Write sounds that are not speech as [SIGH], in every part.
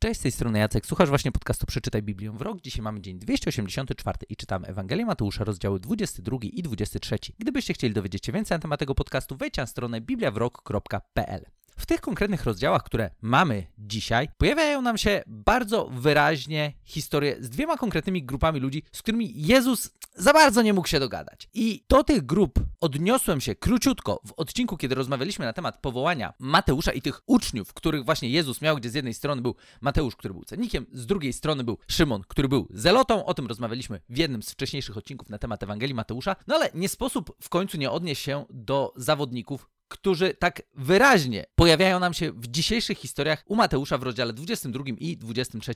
Cześć, z tej strony Jacek. Słuchasz właśnie podcastu Przeczytaj Biblię w rok. Dzisiaj mamy dzień 284 i czytamy Ewangelię Mateusza, rozdziały 22 i 23. Gdybyście chcieli dowiedzieć się więcej na temat tego podcastu, wejdźcie na stronę bibliawrok.pl. W tych konkretnych rozdziałach, które mamy dzisiaj, pojawiają nam się bardzo wyraźnie historie z dwiema konkretnymi grupami ludzi, z którymi Jezus za bardzo nie mógł się dogadać. I do tych grup odniosłem się króciutko w odcinku, kiedy rozmawialiśmy na temat powołania Mateusza i tych uczniów, których właśnie Jezus miał, gdzie z jednej strony był Mateusz, który był cennikiem, z drugiej strony był Szymon, który był zelotą. O tym rozmawialiśmy w jednym z wcześniejszych odcinków na temat Ewangelii Mateusza. No ale nie sposób w końcu nie odnieść się do zawodników, którzy tak wyraźnie pojawiają nam się w dzisiejszych historiach u Mateusza w rozdziale 22 i 23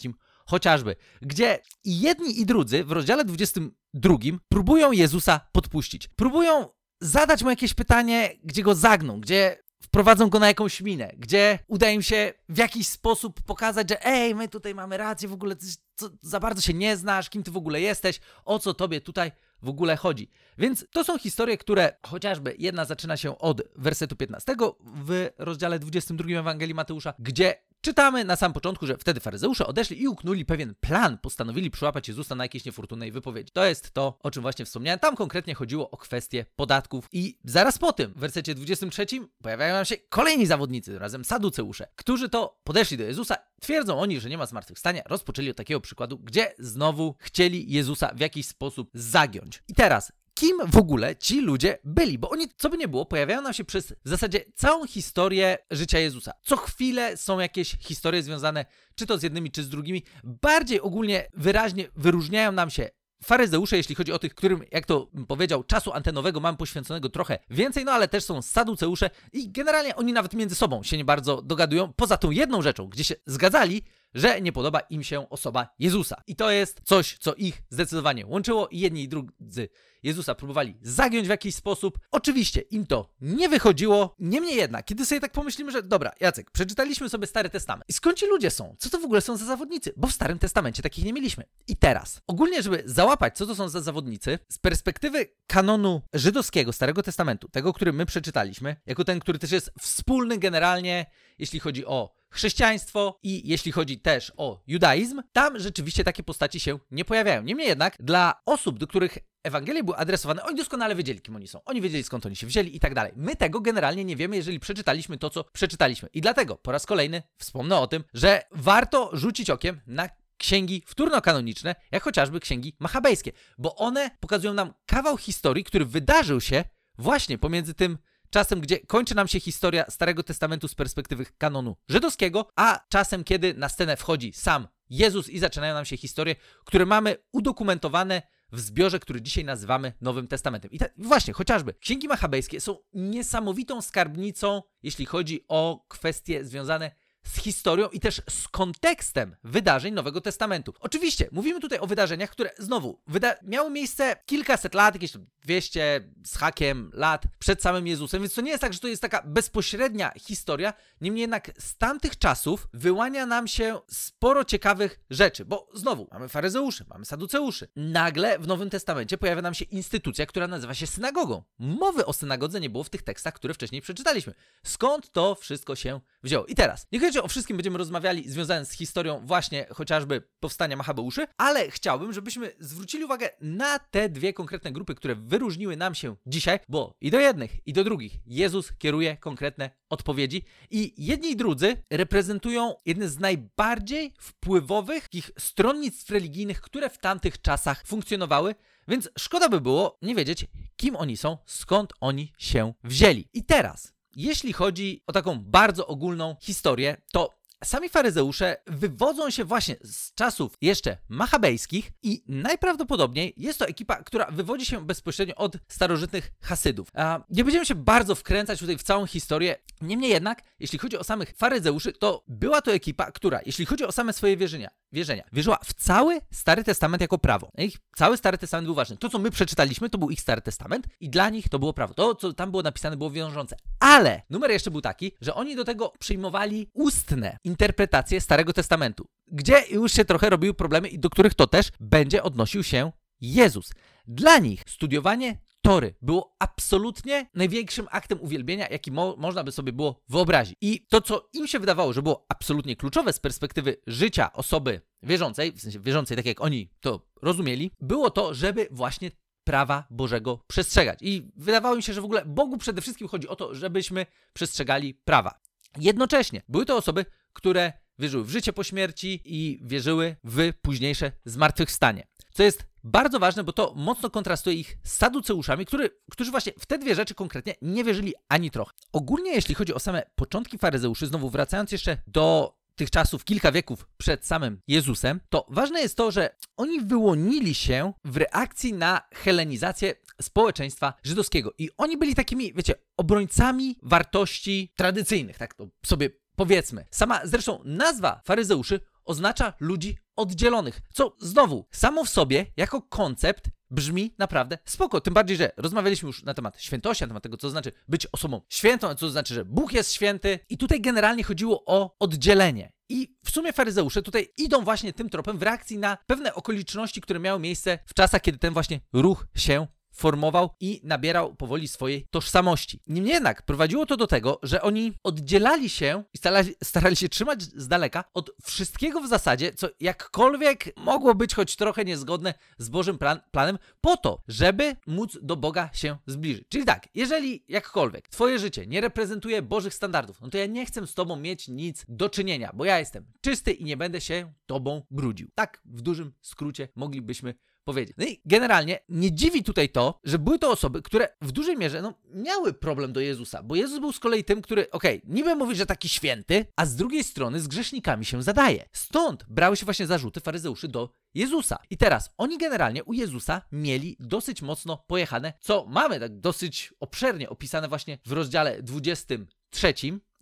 chociażby, gdzie jedni i drudzy w rozdziale 22 próbują Jezusa podpuścić. Próbują zadać mu jakieś pytanie, gdzie go zagną, gdzie wprowadzą go na jakąś minę, gdzie uda im się w jakiś sposób pokazać, że ej, my tutaj mamy rację, w ogóle ty, co, za bardzo się nie znasz, kim ty w ogóle jesteś, o co tobie tutaj w ogóle chodzi. Więc to są historie, które chociażby jedna zaczyna się od wersetu 15 w rozdziale 22 Ewangelii Mateusza, gdzie Czytamy na samym początku, że wtedy faryzeusze odeszli i uknuli pewien plan, postanowili przyłapać Jezusa na jakiejś niefortunnej wypowiedzi. To jest to, o czym właśnie wspomniałem. Tam konkretnie chodziło o kwestię podatków i zaraz po tym, w wersecie 23 pojawiają się kolejni zawodnicy, razem saduceusze, którzy to podeszli do Jezusa, twierdzą oni, że nie ma zmartwychwstania, rozpoczęli od takiego przykładu, gdzie znowu chcieli Jezusa w jakiś sposób zagiąć. I teraz, kim w ogóle ci ludzie byli, bo oni, co by nie było, pojawiają nam się przez w zasadzie całą historię życia Jezusa. Co chwilę są jakieś historie związane czy to z jednymi, czy z drugimi. Bardziej ogólnie wyraźnie wyróżniają nam się faryzeusze, jeśli chodzi o tych, którym, jak to powiedział, czasu antenowego mam poświęconego trochę więcej, no ale też są saduceusze i generalnie oni nawet między sobą się nie bardzo dogadują, poza tą jedną rzeczą, gdzie się zgadzali, że nie podoba im się osoba Jezusa. I to jest coś, co ich zdecydowanie łączyło i jedni i drudzy Jezusa próbowali zagiąć w jakiś sposób. Oczywiście im to nie wychodziło. Niemniej jednak, kiedy sobie tak pomyślimy, że dobra, Jacek, przeczytaliśmy sobie Stary Testament. I skąd ci ludzie są? Co to w ogóle są za zawodnicy? Bo w Starym Testamencie takich nie mieliśmy. I teraz, ogólnie, żeby załapać, co to są za zawodnicy, z perspektywy kanonu żydowskiego Starego Testamentu, tego, który my przeczytaliśmy, jako ten, który też jest wspólny generalnie, jeśli chodzi o chrześcijaństwo i jeśli chodzi też o judaizm, tam rzeczywiście takie postaci się nie pojawiają. Niemniej jednak, dla osób, do których Ewangelie były adresowane, oni doskonale wiedzieli, kim oni są. Oni wiedzieli, skąd oni się wzięli i tak dalej. My tego generalnie nie wiemy, jeżeli przeczytaliśmy to, co przeczytaliśmy. I dlatego po raz kolejny wspomnę o tym, że warto rzucić okiem na księgi wtórno-kanoniczne, jak chociażby księgi machabejskie, bo one pokazują nam kawał historii, który wydarzył się właśnie pomiędzy tym czasem, gdzie kończy nam się historia Starego Testamentu z perspektywy kanonu żydowskiego, a czasem, kiedy na scenę wchodzi sam Jezus i zaczynają nam się historie, które mamy udokumentowane w zbiorze, który dzisiaj nazywamy Nowym Testamentem. I te, właśnie, chociażby księgi machabejskie są niesamowitą skarbnicą, jeśli chodzi o kwestie związane z historią i też z kontekstem wydarzeń Nowego Testamentu. Oczywiście, mówimy tutaj o wydarzeniach, które znowu miały miejsce kilkaset lat, jakieś 200 z hakiem lat przed samym Jezusem, więc to nie jest tak, że to jest taka bezpośrednia historia. Niemniej jednak z tamtych czasów wyłania nam się sporo ciekawych rzeczy, bo znowu mamy faryzeuszy, mamy saduceuszy. Nagle w Nowym Testamencie pojawia nam się instytucja, która nazywa się synagogą. Mowy o synagodze nie było w tych tekstach, które wcześniej przeczytaliśmy. Skąd to wszystko się wzięło? I teraz, nie o wszystkim będziemy rozmawiali związanym z historią właśnie chociażby powstania Machabeuszy, ale chciałbym, żebyśmy zwrócili uwagę na te dwie konkretne grupy, które wyróżniły nam się dzisiaj, bo i do jednych, i do drugich Jezus kieruje konkretne odpowiedzi i jedni i drudzy reprezentują jedne z najbardziej wpływowych takich stronnictw religijnych, które w tamtych czasach funkcjonowały, więc szkoda by było nie wiedzieć, kim oni są, skąd oni się wzięli. I teraz jeśli chodzi o taką bardzo ogólną historię, to Sami faryzeusze wywodzą się właśnie z czasów jeszcze machabejskich i najprawdopodobniej jest to ekipa, która wywodzi się bezpośrednio od starożytnych Hasydów. Nie będziemy się bardzo wkręcać tutaj w całą historię, niemniej jednak, jeśli chodzi o samych faryzeuszy, to była to ekipa, która, jeśli chodzi o same swoje wierzenia, wierzenia, wierzyła w cały Stary Testament jako prawo. Ich cały Stary Testament był ważny. To, co my przeczytaliśmy, to był ich Stary Testament i dla nich to było prawo. To, co tam było napisane, było wiążące. Ale numer jeszcze był taki, że oni do tego przyjmowali ustne interpretacje Starego Testamentu, gdzie już się trochę robiły problemy i do których to też będzie odnosił się Jezus. Dla nich studiowanie Tory było absolutnie największym aktem uwielbienia, jaki mo można by sobie było wyobrazić. I to, co im się wydawało, że było absolutnie kluczowe z perspektywy życia osoby wierzącej, w sensie wierzącej tak jak oni to rozumieli, było to, żeby właśnie prawa Bożego przestrzegać. I wydawało mi się, że w ogóle Bogu przede wszystkim chodzi o to, żebyśmy przestrzegali prawa. Jednocześnie były to osoby, które wierzyły w życie po śmierci i wierzyły w późniejsze zmartwychwstanie. Co jest bardzo ważne, bo to mocno kontrastuje ich z saduceuszami, który, którzy właśnie w te dwie rzeczy konkretnie nie wierzyli ani trochę. Ogólnie, jeśli chodzi o same początki faryzeuszy, znowu wracając jeszcze do tych czasów kilka wieków przed samym Jezusem, to ważne jest to, że oni wyłonili się w reakcji na helenizację społeczeństwa żydowskiego. I oni byli takimi, wiecie, obrońcami wartości tradycyjnych, tak to sobie powiedzmy. Sama zresztą nazwa faryzeuszy oznacza ludzi oddzielonych, co znowu samo w sobie jako koncept brzmi naprawdę spoko. Tym bardziej, że rozmawialiśmy już na temat świętości, na temat tego, co znaczy być osobą świętą, co znaczy, że Bóg jest święty. I tutaj generalnie chodziło o oddzielenie. I w sumie faryzeusze tutaj idą właśnie tym tropem w reakcji na pewne okoliczności, które miały miejsce w czasach, kiedy ten właśnie ruch się formował i nabierał powoli swojej tożsamości. Niemniej jednak prowadziło to do tego, że oni oddzielali się i starali, starali się trzymać z daleka od wszystkiego w zasadzie, co jakkolwiek mogło być choć trochę niezgodne z Bożym plan, planem, po to, żeby móc do Boga się zbliżyć. Czyli tak, jeżeli jakkolwiek twoje życie nie reprezentuje Bożych standardów, no to ja nie chcę z tobą mieć nic do czynienia, bo ja jestem czysty i nie będę się tobą brudził. Tak w dużym skrócie moglibyśmy powiedzieć. No i generalnie nie dziwi tutaj to, że były to osoby, które w dużej mierze no, miały problem do Jezusa, bo Jezus był z kolei tym, który, okej, okay, niby mówi, że taki święty, a z drugiej strony z grzesznikami się zadaje. Stąd brały się właśnie zarzuty faryzeuszy do Jezusa. I teraz oni generalnie u Jezusa mieli dosyć mocno pojechane, co mamy tak dosyć obszernie opisane właśnie w rozdziale 23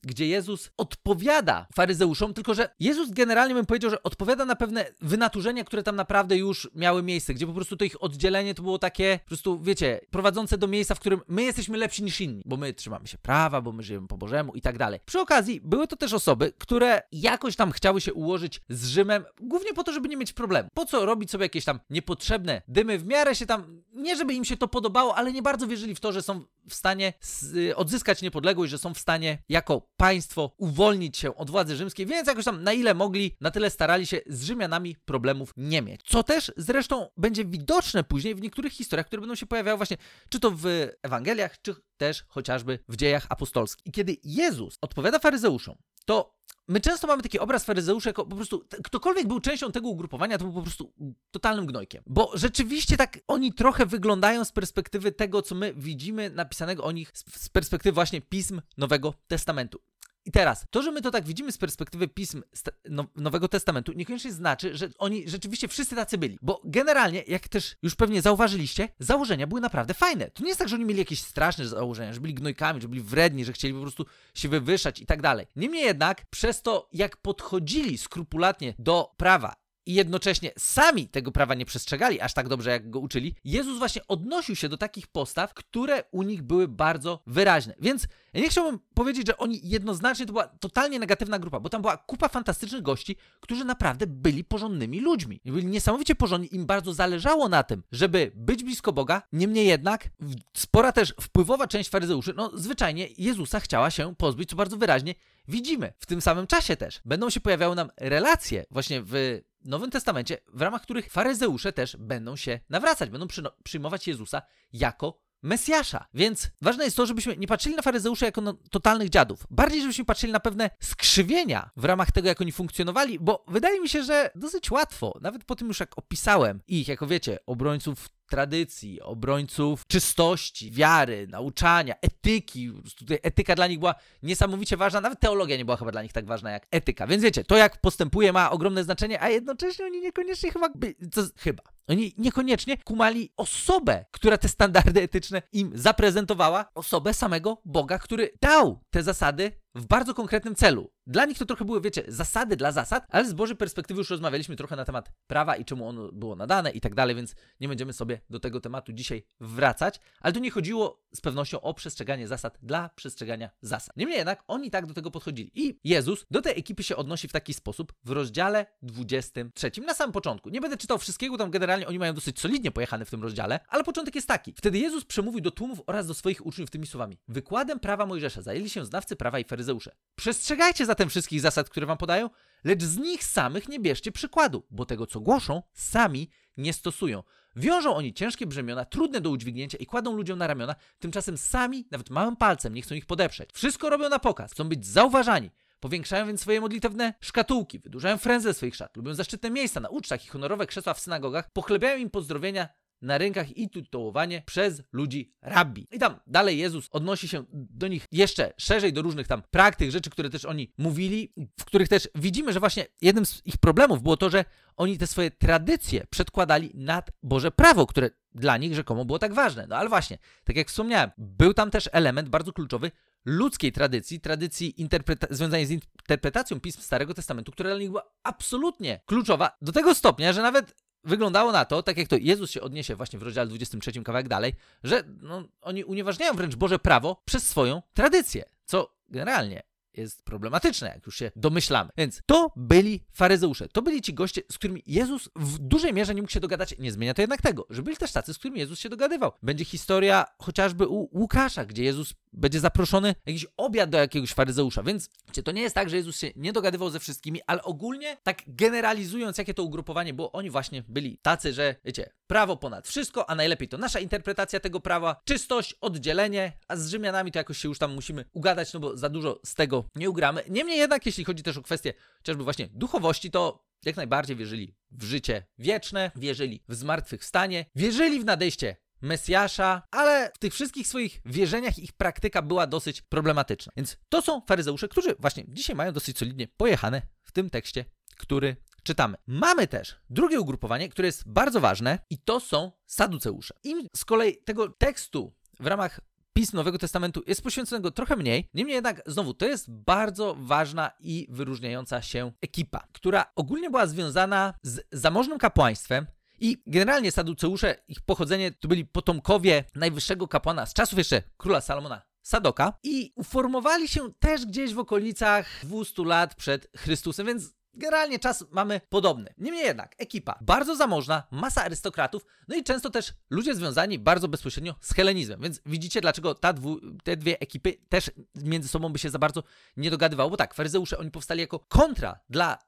gdzie Jezus odpowiada faryzeuszom, tylko że Jezus generalnie bym powiedział, że odpowiada na pewne wynaturzenia, które tam naprawdę już miały miejsce, gdzie po prostu to ich oddzielenie to było takie, po prostu wiecie, prowadzące do miejsca, w którym my jesteśmy lepsi niż inni, bo my trzymamy się prawa, bo my żyjemy po Bożemu i tak dalej. Przy okazji były to też osoby, które jakoś tam chciały się ułożyć z Rzymem, głównie po to, żeby nie mieć problemu. Po co robić sobie jakieś tam niepotrzebne dymy, w miarę się tam, nie żeby im się to podobało, ale nie bardzo wierzyli w to, że są w stanie odzyskać niepodległość, że są w stanie jako państwo uwolnić się od władzy rzymskiej, więc jakoś tam na ile mogli, na tyle starali się z Rzymianami problemów nie mieć. Co też zresztą będzie widoczne później w niektórych historiach, które będą się pojawiały właśnie, czy to w Ewangeliach, czy też chociażby w dziejach apostolskich. I kiedy Jezus odpowiada faryzeuszom, to my często mamy taki obraz faryzeuszy jako po prostu, ktokolwiek był częścią tego ugrupowania, to był po prostu totalnym gnojkiem. Bo rzeczywiście tak oni trochę wyglądają z perspektywy tego, co my widzimy napisanego o nich z perspektywy właśnie pism Nowego Testamentu. I teraz, to, że my to tak widzimy z perspektywy pism no, Nowego Testamentu, niekoniecznie znaczy, że oni rzeczywiście wszyscy tacy byli. Bo generalnie, jak też już pewnie zauważyliście, założenia były naprawdę fajne. To nie jest tak, że oni mieli jakieś straszne założenia, że byli gnojkami, że byli wredni, że chcieli po prostu się wywyższać i tak dalej. Niemniej jednak, przez to, jak podchodzili skrupulatnie do prawa i jednocześnie sami tego prawa nie przestrzegali aż tak dobrze, jak go uczyli, Jezus właśnie odnosił się do takich postaw, które u nich były bardzo wyraźne. Więc ja nie chciałbym powiedzieć, że oni jednoznacznie to była totalnie negatywna grupa, bo tam była kupa fantastycznych gości, którzy naprawdę byli porządnymi ludźmi. Byli niesamowicie porządni, im bardzo zależało na tym, żeby być blisko Boga. Niemniej jednak spora też wpływowa część faryzeuszy, no zwyczajnie Jezusa chciała się pozbyć, co bardzo wyraźnie widzimy. W tym samym czasie też będą się pojawiały nam relacje właśnie w Nowym Testamencie, w ramach których faryzeusze też będą się nawracać, będą przyjmować Jezusa jako Mesjasza. Więc ważne jest to, żebyśmy nie patrzyli na faryzeuszy jako na totalnych dziadów. Bardziej, żebyśmy patrzyli na pewne skrzywienia w ramach tego, jak oni funkcjonowali, bo wydaje mi się, że dosyć łatwo, nawet po tym już jak opisałem ich, jako wiecie, obrońców tradycji, obrońców czystości, wiary, nauczania, etyki. Tutaj etyka dla nich była niesamowicie ważna, nawet teologia nie była chyba dla nich tak ważna jak etyka. Więc wiecie, to jak postępuje ma ogromne znaczenie, a jednocześnie oni niekoniecznie chyba, co, chyba, oni niekoniecznie kumali osobę, która te standardy etyczne im zaprezentowała, osobę samego Boga, który dał te zasady w bardzo konkretnym celu. Dla nich to trochę były, wiecie, zasady dla zasad, ale z Bożej perspektywy już rozmawialiśmy trochę na temat prawa i czemu ono było nadane i tak dalej, więc nie będziemy sobie do tego tematu dzisiaj wracać, ale tu nie chodziło z pewnością o przestrzeganie zasad dla przestrzegania zasad. Niemniej jednak oni tak do tego podchodzili. I Jezus do tej ekipy się odnosi w taki sposób w rozdziale 23, na samym początku. Nie będę czytał wszystkiego, tam generalnie generalnie oni mają dosyć solidnie pojechane w tym rozdziale, ale początek jest taki. Wtedy Jezus przemówił do tłumów oraz do swoich uczniów tymi słowami. Wykładem prawa Mojżesza zajęli się znawcy prawa i faryzeusze. Przestrzegajcie zatem wszystkich zasad, które wam podają, lecz z nich samych nie bierzcie przykładu, bo tego, co głoszą, sami nie stosują. Wiążą oni ciężkie brzemiona, trudne do udźwignięcia i kładą ludziom na ramiona, tymczasem sami, nawet małym palcem, nie chcą ich podeprzeć. Wszystko robią na pokaz, chcą być zauważani. Powiększają więc swoje modlitewne szkatułki, wydłużają frędzle swoich szat, lubią zaszczytne miejsca na ucztach i honorowe krzesła w synagogach, pochlebiają im pozdrowienia na rynkach i tytułowanie przez ludzi rabbi. I tam dalej Jezus odnosi się do nich jeszcze szerzej, do różnych tam praktyk, rzeczy, które też oni mówili, w których też widzimy, że właśnie jednym z ich problemów było to, że oni te swoje tradycje przedkładali nad Boże prawo, które dla nich rzekomo było tak ważne. No ale właśnie, tak jak wspomniałem, był tam też element bardzo kluczowy ludzkiej tradycji, tradycji interpreta- związanej z interpretacją pism Starego Testamentu, która dla nich była absolutnie kluczowa, do tego stopnia, że nawet wyglądało na to, tak jak to Jezus się odniesie właśnie w rozdziale 23 kawałek dalej, że no, oni unieważniają wręcz Boże prawo przez swoją tradycję, co generalnie jest problematyczne, jak już się domyślamy. Więc to byli faryzeusze, to byli ci goście, z którymi Jezus w dużej mierze nie mógł się dogadać. Nie zmienia to jednak tego, że byli też tacy, z którymi Jezus się dogadywał. Będzie historia chociażby u Łukasza, gdzie Jezus będzie zaproszony jakiś obiad do jakiegoś faryzeusza, więc to nie jest tak, że Jezus się nie dogadywał ze wszystkimi, ale ogólnie tak generalizując, jakie to ugrupowanie było, oni właśnie byli tacy, że wiecie, prawo ponad wszystko, a najlepiej to nasza interpretacja tego prawa, czystość, oddzielenie, a z Rzymianami to jakoś się już tam musimy ugadać, no bo za dużo z tego nie ugramy. Niemniej jednak, jeśli chodzi też o kwestię chociażby właśnie duchowości, to jak najbardziej wierzyli w życie wieczne, wierzyli w zmartwychwstanie, wierzyli w nadejście Mesjasza, ale w tych wszystkich swoich wierzeniach ich praktyka była dosyć problematyczna. Więc to są faryzeusze, którzy właśnie dzisiaj mają dosyć solidnie pojechane w tym tekście, który czytamy. Mamy też drugie ugrupowanie, które jest bardzo ważne i to są saduceusze. Im z kolei tego tekstu w ramach pism Nowego Testamentu jest poświęconego trochę mniej. Niemniej jednak, znowu, to jest bardzo ważna i wyróżniająca się ekipa, która ogólnie była związana z zamożnym kapłaństwem, i generalnie Saduceusze, ich pochodzenie to byli potomkowie najwyższego kapłana z czasów jeszcze króla Salomona. Sadoka i uformowali się też gdzieś w okolicach 200 lat przed Chrystusem, więc Generalnie czas mamy podobny. Niemniej jednak, ekipa bardzo zamożna, masa arystokratów, no i często też ludzie związani bardzo bezpośrednio z helenizmem. Więc widzicie, dlaczego dwu, te dwie ekipy też między sobą by się za bardzo nie dogadywały. Bo tak, faryzeusze, oni powstali jako kontra dla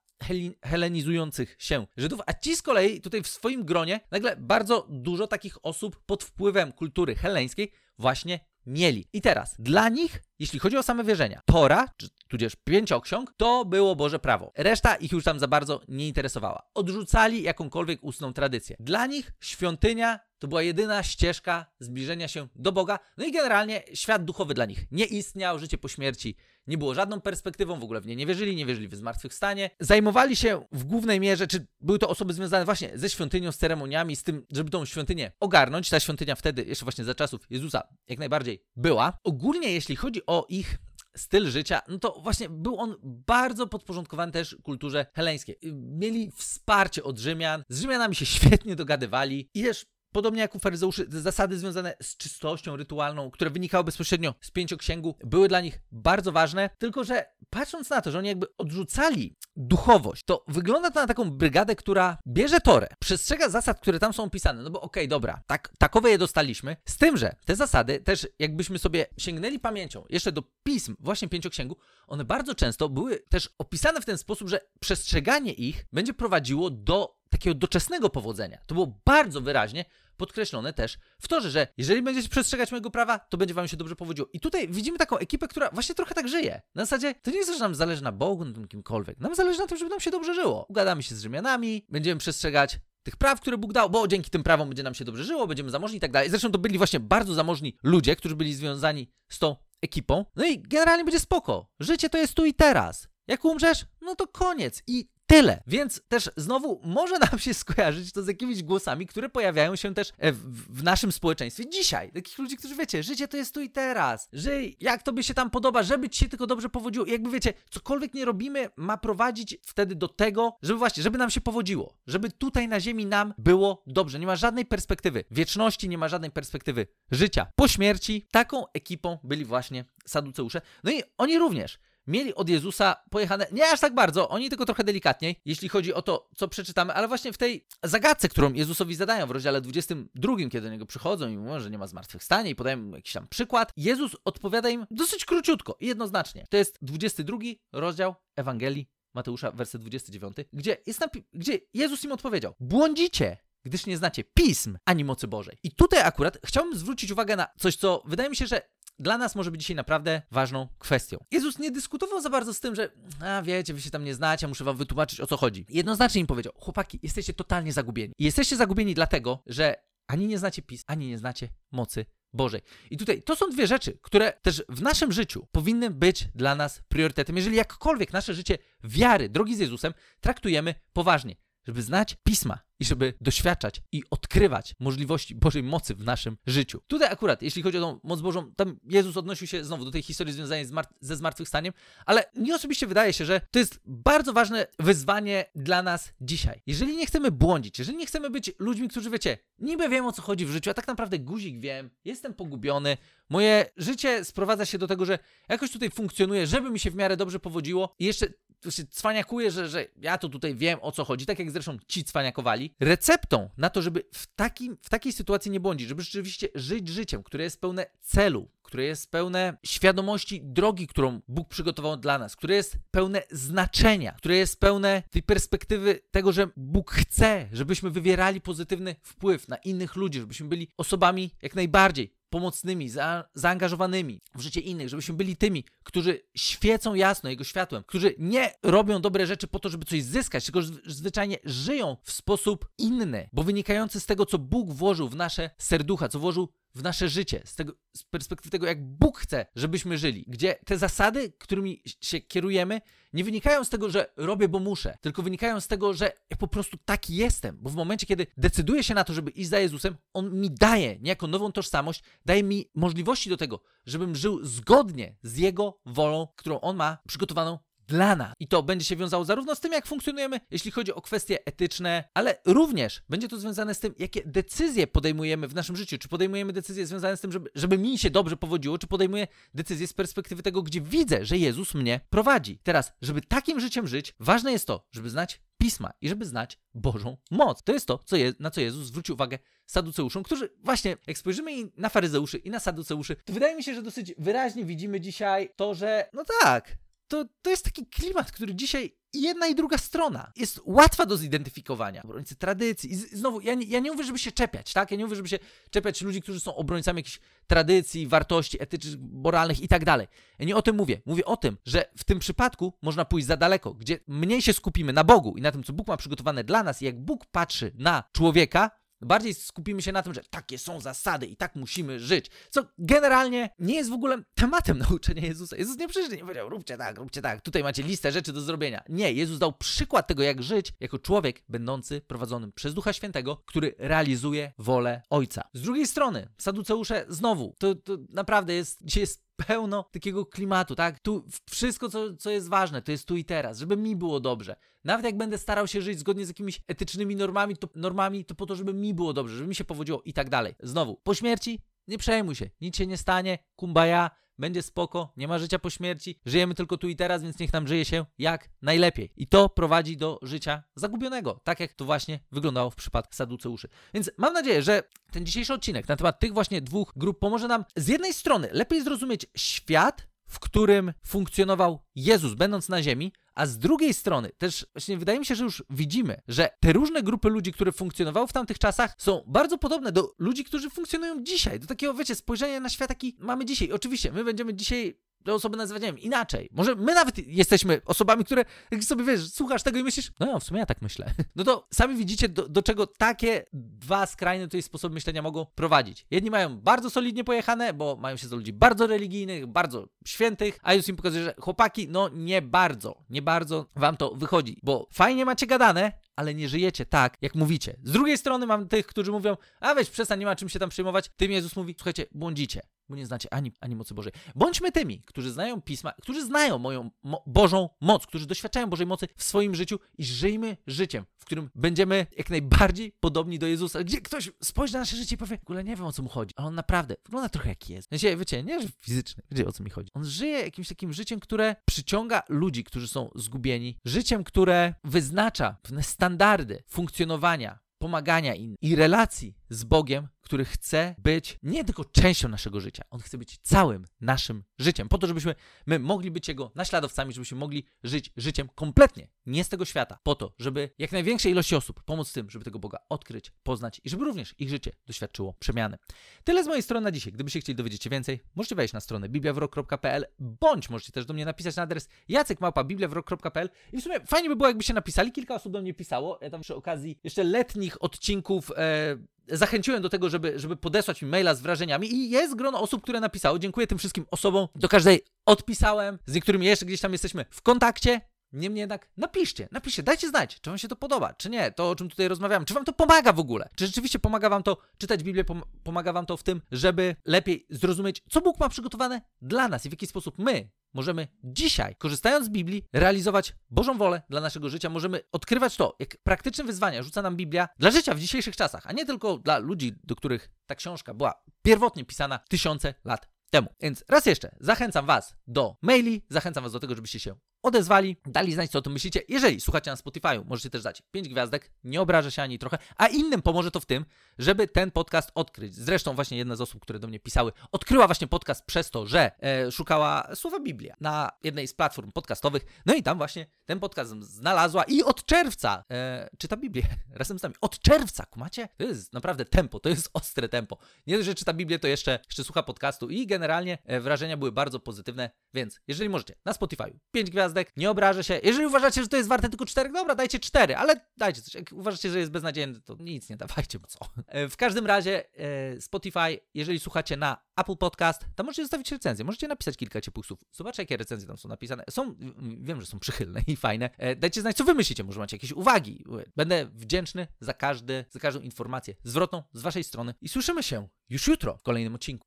helenizujących się Żydów, a ci z kolei tutaj w swoim gronie nagle bardzo dużo takich osób pod wpływem kultury heleńskiej właśnie mieli. I teraz, dla nich, jeśli chodzi o same wierzenia, Tora, czy tudzież pięcioksiąg, to było Boże prawo. Reszta ich już tam za bardzo nie interesowała. Odrzucali jakąkolwiek ustną tradycję. Dla nich świątynia to była jedyna ścieżka zbliżenia się do Boga. No i generalnie świat duchowy dla nich nie istniał, życie po śmierci nie było żadną perspektywą, w ogóle w nie nie wierzyli, nie wierzyli w zmartwychwstanie. Zajmowali się w głównej mierze, czy były to osoby związane właśnie ze świątynią, z ceremoniami, z tym, żeby tą świątynię ogarnąć. Ta świątynia wtedy, jeszcze właśnie za czasów Jezusa, jak najbardziej była. Ogólnie, jeśli chodzi o ich styl życia, no to właśnie był on bardzo podporządkowany też kulturze heleńskiej. Mieli wsparcie od Rzymian, z Rzymianami się świetnie dogadywali i też Podobnie jak u faryzeuszy, zasady związane z czystością rytualną, które wynikały bezpośrednio z pięcioksięgu, były dla nich bardzo ważne, tylko że patrząc na to, że oni jakby odrzucali duchowość, to wygląda to na taką brygadę, która bierze torę, przestrzega zasad, które tam są opisane, no bo okej, okay, dobra, tak, takowe je dostaliśmy, z tym, że te zasady też jakbyśmy sobie sięgnęli pamięcią jeszcze do pism właśnie pięcioksięgu, one bardzo często były też opisane w ten sposób, że przestrzeganie ich będzie prowadziło do takiego doczesnego powodzenia. To było bardzo wyraźnie podkreślone też w torze, że jeżeli będziecie przestrzegać mojego prawa, to będzie wam się dobrze powodziło. I tutaj widzimy taką ekipę, która właśnie trochę tak żyje. Na zasadzie to nie jest, że nam zależy na Bogu, na tym kimkolwiek. Nam zależy na tym, żeby nam się dobrze żyło. Ugadamy się z Rzymianami, będziemy przestrzegać tych praw, które Bóg dał, bo dzięki tym prawom będzie nam się dobrze żyło, będziemy zamożni i tak dalej. Zresztą to byli właśnie bardzo zamożni ludzie, którzy byli związani z tą ekipą. No i generalnie będzie spoko. Życie to jest tu i teraz. Jak umrzesz, no to koniec. I Tyle. Więc też znowu może nam się skojarzyć to z jakimiś głosami, które pojawiają się też e, w, w, naszym społeczeństwie dzisiaj. Takich ludzi, którzy wiecie, życie to jest tu i teraz. Żyj, jak tobie się tam podoba, żeby ci się tylko dobrze powodziło. I jakby wiecie, cokolwiek nie robimy, ma prowadzić wtedy do tego, żeby właśnie, żeby nam się powodziło. Żeby tutaj na ziemi nam było dobrze. Nie ma żadnej perspektywy wieczności, nie ma żadnej perspektywy życia po śmierci. Taką ekipą byli właśnie Saduceusze. No i oni również mieli od Jezusa pojechane nie aż tak bardzo, oni tylko trochę delikatniej, jeśli chodzi o to, co przeczytamy, ale właśnie w tej zagadce, którą Jezusowi zadają w rozdziale 22, kiedy do niego przychodzą i mówią, że nie ma zmartwychwstania i podają jakiś tam przykład, Jezus odpowiada im dosyć króciutko i jednoznacznie. To jest 22 rozdział Ewangelii Mateusza, werset 29, gdzie, jest napi- gdzie Jezus im odpowiedział: Błądzicie, gdyż nie znacie pism ani mocy Bożej. I tutaj akurat chciałbym zwrócić uwagę na coś, co wydaje mi się, że dla nas może być dzisiaj naprawdę ważną kwestią. Jezus nie dyskutował za bardzo z tym, że a wiecie, wy się tam nie znacie, muszę wam wytłumaczyć o co chodzi. Jednoznacznie im powiedział: Chłopaki, jesteście totalnie zagubieni. I jesteście zagubieni dlatego, że ani nie znacie pism, ani nie znacie mocy Bożej. I tutaj to są dwie rzeczy, które też w naszym życiu powinny być dla nas priorytetem. Jeżeli jakkolwiek nasze życie wiary, drogi z Jezusem, traktujemy poważnie, żeby znać pisma i żeby doświadczać i odkrywać możliwości Bożej mocy w naszym życiu. Tutaj akurat, jeśli chodzi o tą moc Bożą, tam Jezus odnosił się znowu do tej historii związanej ze zmartwychwstaniem, ale mi osobiście wydaje się, że to jest bardzo ważne wyzwanie dla nas dzisiaj. Jeżeli nie chcemy błądzić, jeżeli nie chcemy być ludźmi, którzy wiecie, niby wiem o co chodzi w życiu, a tak naprawdę guzik wiem, jestem pogubiony, moje życie sprowadza się do tego, że jakoś tutaj funkcjonuje, żeby mi się w miarę dobrze powodziło i jeszcze to się cwaniakuje, że, że ja to tutaj wiem o co chodzi, tak jak zresztą ci cwaniakowali. Receptą na to, żeby w, takim, w takiej sytuacji nie błądzić, żeby rzeczywiście żyć życiem, które jest pełne celu, które jest pełne świadomości drogi, którą Bóg przygotował dla nas, które jest pełne znaczenia, które jest pełne tej perspektywy tego, że Bóg chce, żebyśmy wywierali pozytywny wpływ na innych ludzi, żebyśmy byli osobami jak najbardziej pomocnymi, za, zaangażowanymi w życie innych, żebyśmy byli tymi, którzy świecą jasno Jego światłem, którzy nie robią dobre rzeczy po to, żeby coś zyskać, tylko zw- zwyczajnie żyją w sposób inny, bo wynikający z tego, co Bóg włożył w nasze serducha, co włożył w nasze życie, z, tego, z perspektywy tego, jak Bóg chce, żebyśmy żyli, gdzie te zasady, którymi się kierujemy, nie wynikają z tego, że robię, bo muszę, tylko wynikają z tego, że ja po prostu taki jestem, bo w momencie, kiedy decyduję się na to, żeby iść za Jezusem, On mi daje niejako nową tożsamość, daje mi możliwości do tego, żebym żył zgodnie z Jego wolą, którą On ma przygotowaną dla nas. I to będzie się wiązało zarówno z tym, jak funkcjonujemy, jeśli chodzi o kwestie etyczne, ale również będzie to związane z tym, jakie decyzje podejmujemy w naszym życiu. Czy podejmujemy decyzje związane z tym, żeby, żeby mi się dobrze powodziło, czy podejmuję decyzje z perspektywy tego, gdzie widzę, że Jezus mnie prowadzi. Teraz, żeby takim życiem żyć, ważne jest to, żeby znać pisma i żeby znać Bożą moc. To jest to, co je, na co Jezus zwrócił uwagę saduceuszom, którzy właśnie, jak spojrzymy i na faryzeuszy i na saduceuszy, to wydaje mi się, że dosyć wyraźnie widzimy dzisiaj to, że no tak, to, to jest taki klimat, który dzisiaj jedna i druga strona jest łatwa do zidentyfikowania. Obrońcy tradycji. I znowu, ja nie, ja nie mówię, żeby się czepiać, tak? Ja nie mówię, żeby się czepiać ludzi, którzy są obrońcami jakichś tradycji, wartości etycznych, moralnych i tak dalej. Ja nie o tym mówię. Mówię o tym, że w tym przypadku można pójść za daleko, gdzie mniej się skupimy na Bogu i na tym, co Bóg ma przygotowane dla nas i jak Bóg patrzy na człowieka, Bardziej skupimy się na tym, że takie są zasady i tak musimy żyć. Co generalnie nie jest w ogóle tematem [LAUGHS] nauczenia Jezusa. Jezus nie przyszedł nie powiedział, róbcie tak, róbcie tak, tutaj macie listę rzeczy do zrobienia. Nie, Jezus dał przykład tego, jak żyć jako człowiek będący prowadzonym przez Ducha Świętego, który realizuje wolę Ojca. Z drugiej strony, saduceusze znowu, to, to naprawdę jest, jest pełno takiego klimatu, tak? Tu wszystko, co, co jest ważne, to jest tu i teraz, żeby mi było dobrze. Nawet jak będę starał się żyć zgodnie z jakimiś etycznymi normami, to, normami, to po to, żeby mi było dobrze, żeby mi się powodziło i tak dalej. Znowu, po śmierci nie przejmuj się, nic się nie stanie, kumbaya, będzie spoko, nie ma życia po śmierci, żyjemy tylko tu i teraz, więc niech nam żyje się jak najlepiej. I to prowadzi do życia zagubionego, tak jak to właśnie wyglądało w przypadku Saduceuszy. Więc mam nadzieję, że ten dzisiejszy odcinek na temat tych właśnie dwóch grup pomoże nam z jednej strony lepiej zrozumieć świat, w którym funkcjonował Jezus, będąc na ziemi, a z drugiej strony też właśnie wydaje mi się, że już widzimy, że te różne grupy ludzi, które funkcjonowały w tamtych czasach, są bardzo podobne do ludzi, którzy funkcjonują dzisiaj. Do takiego, wiecie, spojrzenia na świat, jaki mamy dzisiaj. Oczywiście, my będziemy dzisiaj te osoby nazywać, inaczej. Może my nawet jesteśmy osobami, które, jak sobie wiesz, słuchasz tego i myślisz, no, w sumie ja tak myślę. [LAUGHS] No to sami widzicie, do, do czego takie dwa skrajne tutaj sposoby myślenia mogą prowadzić. Jedni mają bardzo solidnie pojechane, bo mają się za ludzi bardzo religijnych, bardzo świętych, a Jezus im pokazuje, że chłopaki, no nie bardzo, nie bardzo wam to wychodzi, bo fajnie macie gadane, ale nie żyjecie tak, jak mówicie. Z drugiej strony mam tych, którzy mówią, a weź przestań, nie ma czym się tam przejmować. Tym Jezus mówi, słuchajcie, błądzicie. Bo nie znacie ani, ani mocy Bożej. Bądźmy tymi, którzy znają Pisma, którzy znają moją mo Bożą moc, którzy doświadczają Bożej mocy w swoim życiu i żyjmy życiem, w którym będziemy jak najbardziej podobni do Jezusa. Gdzie ktoś spojrzy na nasze życie i powie, w ogóle nie wiem o co mu chodzi, ale on naprawdę wygląda trochę jak jest. Wiecie, wiecie nie, że fizyczny, wiecie o co mi chodzi. On żyje jakimś takim życiem, które przyciąga ludzi, którzy są zgubieni, życiem, które wyznacza pewne standardy funkcjonowania, pomagania innym i relacji z Bogiem, który chce być nie tylko częścią naszego życia, on chce być całym naszym życiem, po to, żebyśmy my mogli być jego naśladowcami, żebyśmy mogli żyć życiem kompletnie nie z tego świata, po to, żeby jak największej ilości osób pomóc tym, żeby tego Boga odkryć, poznać i żeby również ich życie doświadczyło przemiany. Tyle z mojej strony na dzisiaj. Gdybyście chcieli dowiedzieć się więcej, możecie wejść na stronę bibliawrok.pl bądź możecie też do mnie napisać na adres jacekmałpa.bibliawrok.pl i w sumie fajnie by było, jakbyście napisali. Kilka osób do mnie pisało. Ja tam przy okazji jeszcze letnich odcinków e, zachęciłem do tego, żeby, żeby podesłać mi maila z wrażeniami i jest grono osób, które napisało. Dziękuję tym wszystkim osobom. Do każdej odpisałem. Z niektórymi jeszcze gdzieś tam jesteśmy w kontakcie. Niemniej jednak napiszcie, napiszcie, dajcie znać, czy wam się to podoba, czy nie, to o czym tutaj rozmawiamy, czy wam to pomaga w ogóle, czy rzeczywiście pomaga wam to czytać Biblię, pom pomaga wam to w tym, żeby lepiej zrozumieć, co Bóg ma przygotowane dla nas i w jaki sposób my możemy dzisiaj, korzystając z Biblii, realizować Bożą wolę dla naszego życia. Możemy odkrywać to, jak praktyczne wyzwania rzuca nam Biblia dla życia w dzisiejszych czasach, a nie tylko dla ludzi, do których ta książka była pierwotnie pisana tysiące lat temu. Więc raz jeszcze zachęcam Was do maili, zachęcam Was do tego, żebyście się odezwali, dali znać, co o tym myślicie. Jeżeli słuchacie na Spotify'u, możecie też dać 5 gwiazdek, nie obrażę się ani trochę, a innym pomoże to w tym, żeby ten podcast odkryć. Zresztą właśnie jedna z osób, które do mnie pisały, odkryła właśnie podcast przez to, że e, szukała słowa Biblia na jednej z platform podcastowych, no i tam właśnie ten podcast znalazła i od czerwca e, czyta Biblię [LAUGHS] razem z nami. Od czerwca, kumacie? To jest naprawdę tempo, to jest ostre tempo. Nie że czyta Biblię, to jeszcze, jeszcze słucha podcastu i generalnie e, wrażenia były bardzo pozytywne, więc jeżeli możecie, na Spotify'u 5 gwiazdek, gwiazdek, nie obrażę się. Jeżeli uważacie, że to jest warte tylko 4, dobra, dajcie 4, ale dajcie coś. Jak uważacie, że jest beznadziejny, to nic nie dawajcie, bo co. E, w każdym razie e, Spotify, jeżeli słuchacie na Apple Podcast, to możecie zostawić recenzję, możecie napisać kilka ciepłych słów. Zobaczcie, jakie recenzje tam są napisane. Są, wiem, że są przychylne i fajne. E, dajcie znać, co wy myślicie, może macie jakieś uwagi. Będę wdzięczny za, każdy, za każdą informację zwrotną z waszej strony i słyszymy się już jutro w kolejnym odcinku.